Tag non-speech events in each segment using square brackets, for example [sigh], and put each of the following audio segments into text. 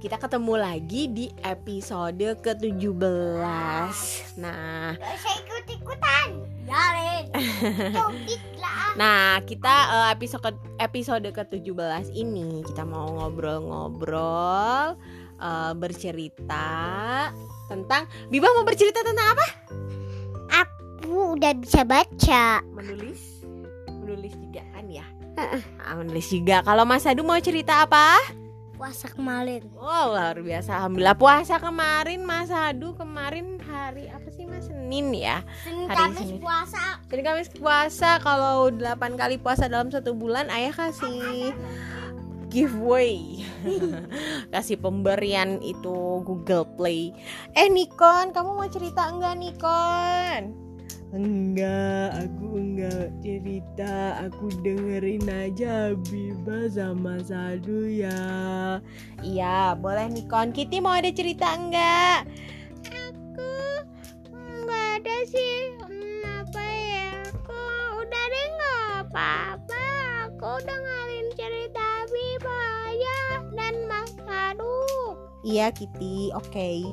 kita ketemu lagi di episode ke-17 Nah, usah ikut-ikutan. [laughs] Nah kita eh, episode episode ke-17 ini kita mau ngobrol-ngobrol eh, bercerita tentang Biba mau bercerita tentang apa? Aku udah bisa baca. Menulis Menulis juga kan ya? Ah, menulis juga Kalau Mas Adu mau cerita apa? Puasa kemarin. Wow luar biasa. Alhamdulillah puasa kemarin Mas Adu kemarin hari apa sih Mas? Senin ya? Senin Hari Kamis Senin. puasa. Jadi Kamis puasa. Kalau 8 kali puasa dalam satu bulan ayah kasih giveaway. [laughs] Kasih pemberian itu Google Play. Eh Nikon kamu mau cerita enggak Nikon enggak aku enggak cerita. Aku dengerin aja Biba sama Sadu ya. Iya boleh Nikon Kitty mau ada cerita enggak? Aku enggak ada sih. Apa ya? Aku udah deh nggak apa-apa. Aku udah ngalin cerita Biba ya dan Mas Adu iya Kitty. Oke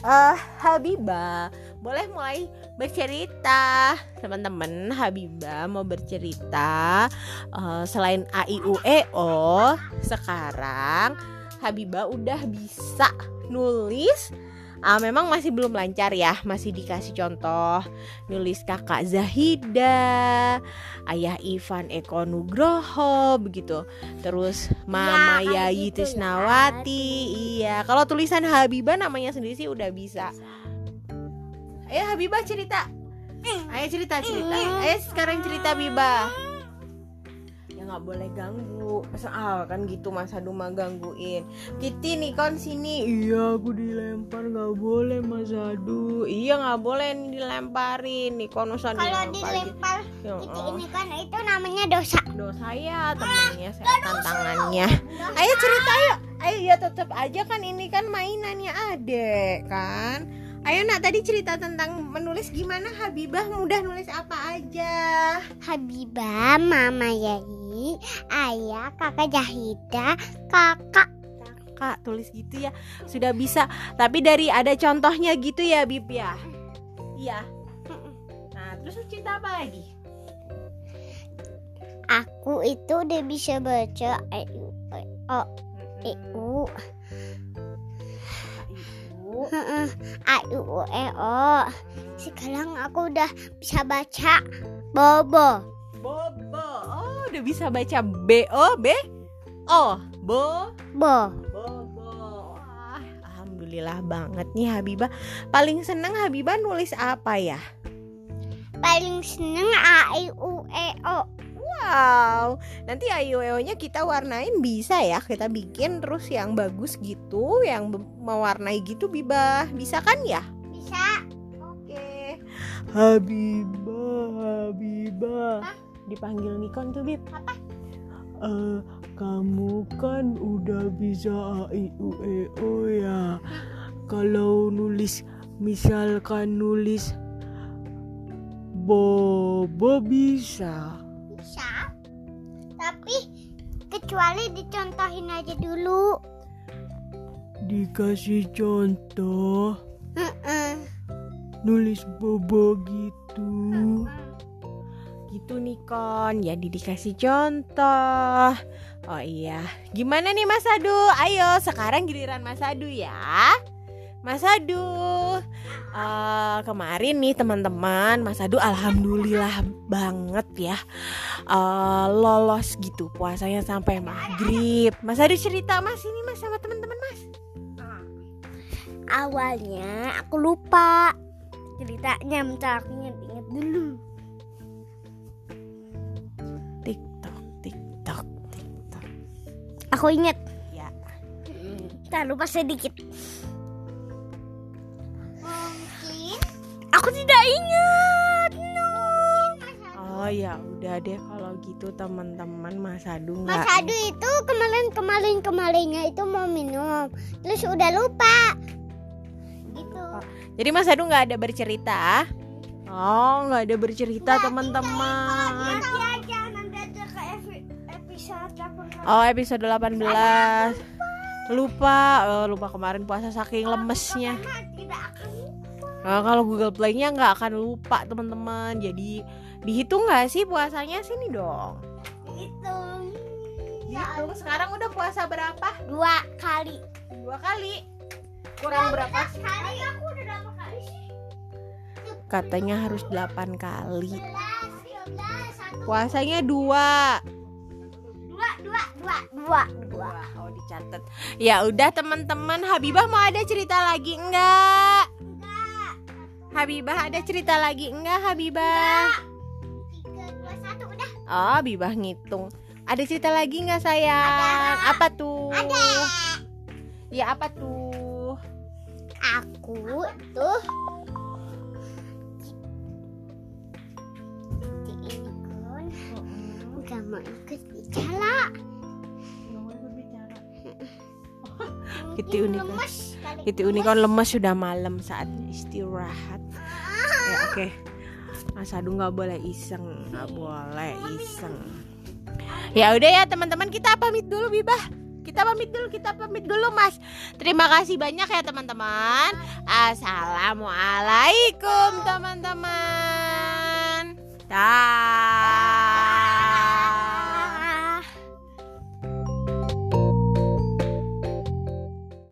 Eh Habibah boleh mulai bercerita. Teman-teman Habibah mau bercerita eh, selain A I U E O sekarang Habibah udah bisa nulis Ah, memang masih belum lancar ya, masih dikasih contoh nulis kakak Zahida, ayah Ivan Eko Nugroho begitu. Terus Mama kayak Yayi gitu ya. Tisnawati. Iya, kalau tulisan Habibah namanya sendiri sih udah bisa. Ayo Habibah cerita. Ayo cerita cerita. Ayo sekarang cerita Habibah. Nggak boleh ganggu. Soal kan gitu Mas Adu mah gangguin. Kitty Nikon sini. Iya aku dilempar nggak boleh Mas Adu. Iya nggak boleh nih dilemparin. Nikon usah Kalau dilempar. dilempar Ya, itu oh. ini kan itu namanya dosa. dosa ya temennya saya tantangannya ayo cerita yuk ayo ya tetap aja kan ini kan mainannya adek kan ayo nak tadi cerita tentang menulis gimana Habibah? Mudah nulis apa aja? Habibah, Mama Yai, Ayah, Kakak Jahida, Kakak. kak tulis gitu ya sudah bisa. Tapi dari ada contohnya gitu ya Bib ya? Iya. Nah terus cerita apa lagi? Aku itu udah bisa baca E, I, U, E, O, E, U, Heeh, A, I, U, E, O. Sekarang aku udah bisa baca Bobo. Bobo oh udah bisa baca B O B O Bo Bo. Bobo. Wah, alhamdulillah banget nih Habibah. Paling seneng Habibah nulis apa ya? Paling seneng A, I, U, E, O. Wow, nanti ayo-ayonya kita warnain bisa ya? Kita bikin terus yang bagus gitu, yang mewarnai gitu Bibah. Bisa kan ya? Bisa. Oke. Habibah, Habibah. Hah? Dipanggil Nikon tuh Bib. Apa? Eh, kamu kan udah bisa A I U E O ya. Kalau nulis misalkan nulis Bobo. Bisa. Kecuali dicontohin aja dulu. Dikasih contoh Heeh. nulis Bobo gitu. Gitu Nikon, jadi dikasih contoh. Oh iya, gimana nih Mas Adu? Ayo, sekarang giliran Mas Adu ya. Mas Adu, eh, kemarin nih teman-teman, Mas Adu alhamdulillah banget ya eh, lolos gitu puasanya sampai maghrib. Mas Adu cerita Mas ini Mas sama teman-teman Mas. Awalnya aku lupa ceritanya, bentar aku inget-inget dulu. TikTok, TikTok, TikTok. Aku inget. Ya. Tak lupa sedikit. Oh ya udah deh kalau gitu teman-teman Mas Adu Mas Adu itu kemarin kemarin kemarinnya itu mau minum, terus udah lupa. Gitu. Jadi Mas Adu nggak ada bercerita. Oh nggak ada bercerita teman-teman. Nanti aja nanti aja ke episode 18. Oh episode 18 lupa eh, lupa kemarin puasa saking lemesnya Karena tidak akan Nah, kalau Google Play-nya nggak akan lupa teman-teman jadi dihitung nggak sih puasanya sini dong hitung. dihitung sekarang udah puasa berapa Dua kali. dua kali kurang berapa Kali aku udah berapa kali sih? katanya harus 8 kali 11, 12, satu, puasanya dua dua, dua, dua, dua, dua. Oh dicatat. Ya udah teman-teman, Habibah mau ada cerita lagi? Enggak. Habibah ada cerita lagi enggak, Habibah? Tiga, dua, satu, udah. Oh, Habibah ngitung. Ada cerita lagi enggak sayang? Apa tuh? Ada. Ya apa tuh? Aku tuh di nggak mau ikut bicara. Kitty unicorn. Itu unicorn lemes sudah malam saatnya istirahat. Ya oke. Mas Adu nggak boleh iseng, nggak boleh iseng. Ya udah ya teman-teman kita pamit dulu Bibah. Kita pamit dulu, kita pamit dulu Mas. Terima kasih banyak ya teman-teman. Assalamualaikum teman-teman. Dah.